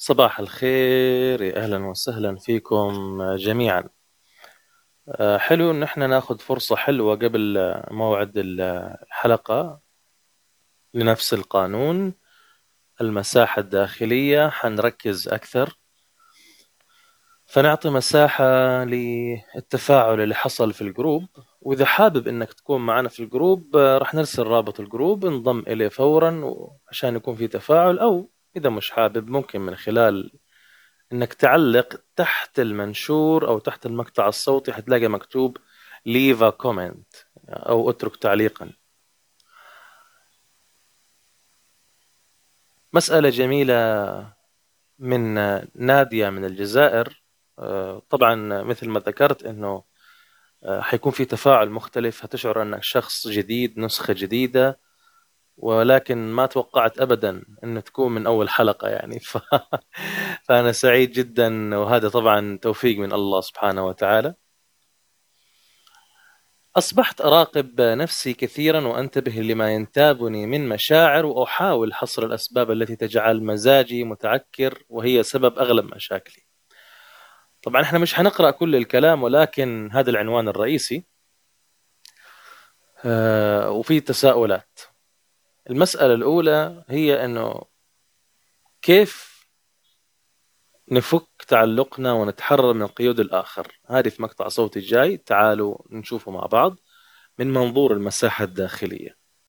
صباح الخير يا أهلا وسهلا فيكم جميعا. آه، حلو إن إحنا نأخذ فرصة حلوة قبل موعد الحلقة لنفس القانون. المساحة الداخلية حنركز أكثر. فنعطي مساحة للتفاعل اللي حصل في ال group. وإذا حابب إنك تكون معنا في الجروب آه، راح نرسل رابط ال group انضم إليه فورا عشان يكون في تفاعل أو إذا مش حابب ممكن من خلال إنك تعلق تحت المنشور أو تحت المقطع الصوتي حتلاقي مكتوب a comment أو اترك تعليقا. مسألة جميلة من نادية من الجزائر. طبعا مثل ما ذكرت إنه حيكون في تفاعل مختلف. هتشعر أنك شخص جديد نسخة جديدة. ولكن ما توقعت ابدا انه تكون من أول حلقة يعني. ف... فأنا سعيد جدا وهذا طبعا توفيق من الله سبحانه وتعالى. أصبحت أراقب نفسي كثيرا وأنتبه لما ينتابني من مشاعر وأحاول حصر الأسباب التي تجعل مزاجي متعكر وهي سبب أغلب مشاكلي. طبعا إحنا مش حنقرأ كل الكلام ولكن هذا العنوان الرئيسي. آه وفي تساؤلات. المسألة الأولى هي أنه كيف نفك تعلقنا ونتحرر من قيود الآخر. هذه في مقطع صوتي الجاي تعالوا نشوفه مع بعض من منظور المساحة الداخلية.